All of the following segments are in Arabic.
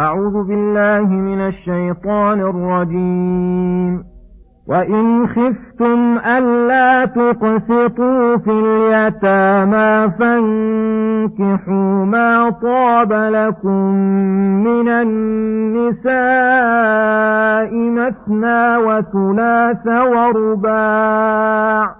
أعوذ بالله من الشيطان الرجيم. وإن خفتم ألا تقسطوا في اليتامى فانكحوا ما طاب لكم من النساء مثنى وثلاث ورباع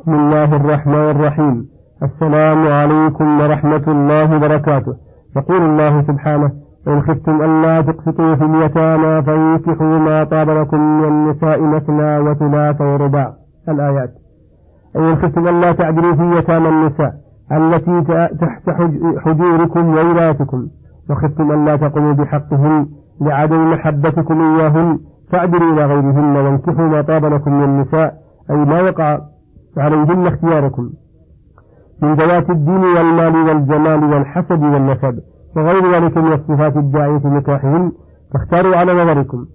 بسم الله الرحمن الرحيم. السلام عليكم ورحمة الله وبركاته. يقول الله سبحانه إن خفتم ألا تقسطوا في اليتامى فانكحوا ما طاب لكم من النساء مثنى وثلاث ورباع. الآيات. أي إن خفتم ألا تعدلوا في يتامى النساء التي تحت حجوركم وولاتكم وخفتم ألا تقوموا بحقهن لعدم محبتكم إياهن فاعدلوا إلى غيرهن وانكحوا ما طاب لكم من النساء أي ما وقع عليهن اختياركم. من ذوات الدين والمال والجمال والحسب والنسب وغير ذلك من الصفات الداعية لنكاحهن فاختاروا على نظركم.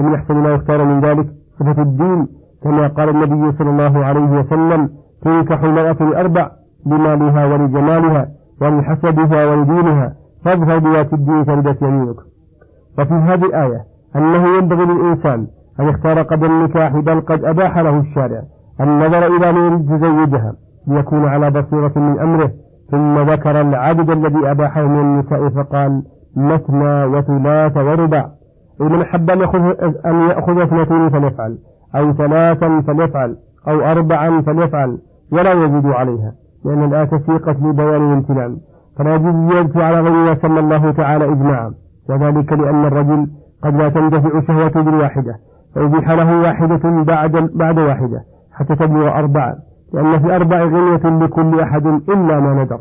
ومن أحسن ما يختار من ذلك صفة الدين كما قال النبي صلى الله عليه وسلم تنكح المرأة لأربع لمالها ولجمالها ولحسبها ولدينها فاظهر بذات الدين فردت يمينك. وفي هذه الآية أنه ينبغي للإنسان أن يختار قبل النكاح بل قد أباح له الشارع. النظر إلى يريد تزوجها ليكون على بصيرة من أمره ثم ذكر العدد الذي أباحه من النساء فقال مثنى وثلاث وربع من أحب أن يأخذ أن يأخذ اثنتين فليفعل أو ثلاثا فليفعل أو أربعا فليفعل ولا يزيد عليها لأن الآية سيقت لبيان الامتنان. فلا يجوز الزيادة على غير ما سمى الله تعالى إجماعا. وذلك لأن الرجل قد لا تندفع شهوته بالواحدة فأبيح له واحدة بعد بعد واحدة. حتى تبلغ أربعة لأن في أربع غنية لكل أحد إلا ما ندر.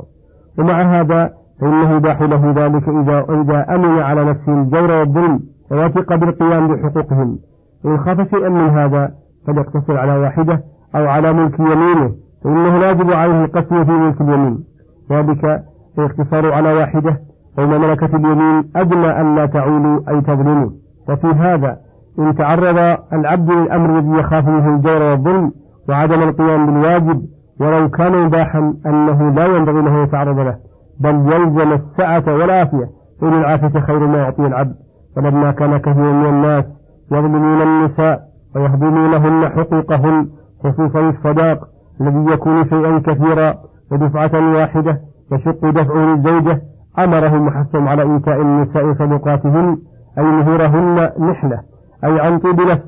ومع هذا فإنه يباح له ذلك إذا إذا أمن على نفسه الجور والظلم ووثق بالقيام بحقوقهم. وإن خاف شيئا من هذا فليقتصر على واحدة أو على ملك يمينه فإنه لا يجب عليه القسم في ملك اليمين. ذلك الاقتصار على واحدة فإن ملكة اليمين أدنى أن لا تعولوا أي تظلموا وفي هذا إن تعرض العبد للأمر الذي يخاف منه الجور والظلم وعدم القيام بالواجب ولو كان مباحا أنه لا ينبغي له يتعرض له بل يلزم السعة والعافية. إن العافية خير ما يعطي العبد. ولما كان كثير من الناس يظلمون النساء ويهدمونهن حقوقهن خصوصا الصداق الذي يكون شيئا كثيرا ودفعة واحدة يشق دفعه للزوجة أمرهم وحثهم على إيتاء النساء صدقاتهن أي مهورهن نحلة أي عن طيب نفس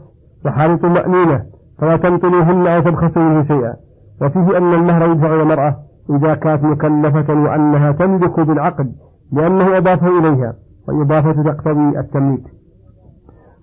وحال طمأنينة فلا تنقلوهن أو تبخسوا منه شيئا. وفيه أن المهر يدفع المرأة إذا كانت مكلفة وأنها تملك بالعقد لأنه أضافه إليها والإضافة تقتضي التمليك.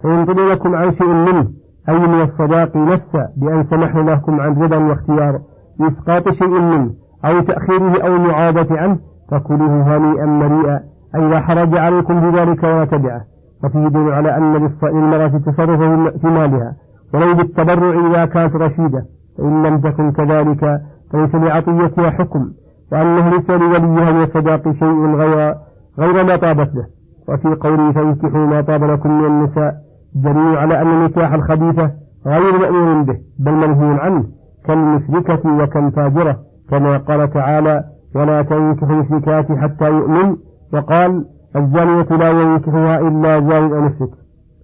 فينقل لكم عن شيء منه أي من الصداق نفسه بأن سمحنا لكم عن رضا واختيار إسقاط شيء منه أو تأخيره أو المعاضة عنه فكلوه هنيئا مريئا أي لا حرج عليكم بذلك ولا تبعه. وفيه يدل على أن للمرأة تصرف في مالها ولو بالتبرع إذا كانت رشيدة فإن لم تكن كذلك فليس لعطيتها حكم وأنه ليس لوليها من الصداق شيء غير غير ما طابت له. وفي قوله فانكحوا ما طاب لكم من النساء دليل على أن النكاح الخبيثة غير مأمور به بل منهي عنه كالمشركة وكالفاجرة كما قال تعالى ولا تنكحوا المشركات حتى يؤمن وقال الزانية لا ينكحها إلا زان أو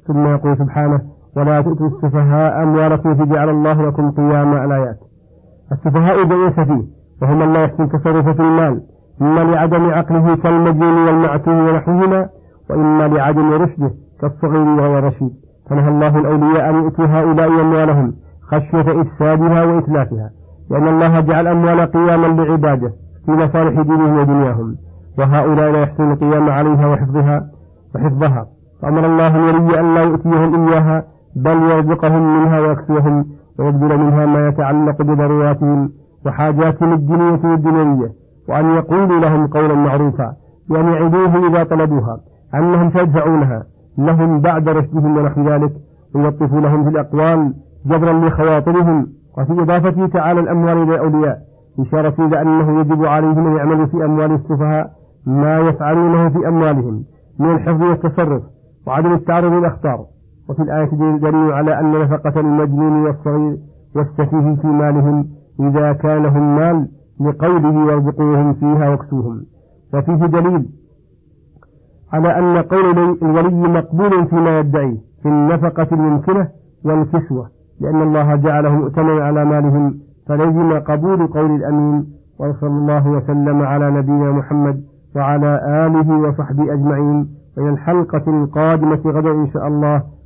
ثم يقول سبحانه ولا تؤتوا السفهاء أموالكم التي جعل الله لكم قياما الآيات السفهاء جميع سفيه وهم لا يحسن التصرف في المال إما لعدم عقله كالمجنون والمعتوه ونحوهما وإما لعدم رشده كالصغير وهو رشيد. فنهى الله الأولياء أن يؤتوا هؤلاء أموالهم خشية إفسادها وإتلافها لأن الله جعل أموال قياما لعباده في مصالح دينهم ودنياهم وهؤلاء لا يحسن القيام عليها وحفظها وحفظها. فأمر الله الولي أن لا يؤتيهم إياها بل يرزقهم منها ويكسوهم ويبذل منها ما يتعلق بضروراتهم وحاجاتهم الدينية والدنيوية وأن يقولوا لهم قولا معروفا وأن يعدوه إذا طلبوها أنهم سيدفعونها لهم بعد رشدهم ونحو ذلك ويلطفوا لهم في الأقوال جبرا لخواطرهم وفي إضافته تعالى الأموال إلى الأولياء إشارة إلى أنه يجب عليهم أن يعملوا في أموال السفهاء ما يفعلونه في أموالهم من الحفظ والتصرف وعدم التعرض للأخطار. وفي الآية دليل على أن نفقة المجنون والصغير والسفيه في مالهم إذا كان هم مال لقوله وارزقوهم فيها واكسوهم. وفيه دليل على أن قول الولي مقبول فيما يدعي في النفقة الممكنة والكسوة لأن الله جعله مؤتمنا على مالهم فلزم قبول قول الأمين وصلى الله وسلم على نبينا محمد وعلى آله وصحبه أجمعين. إلى الحلقة القادمة غدا إن شاء الله.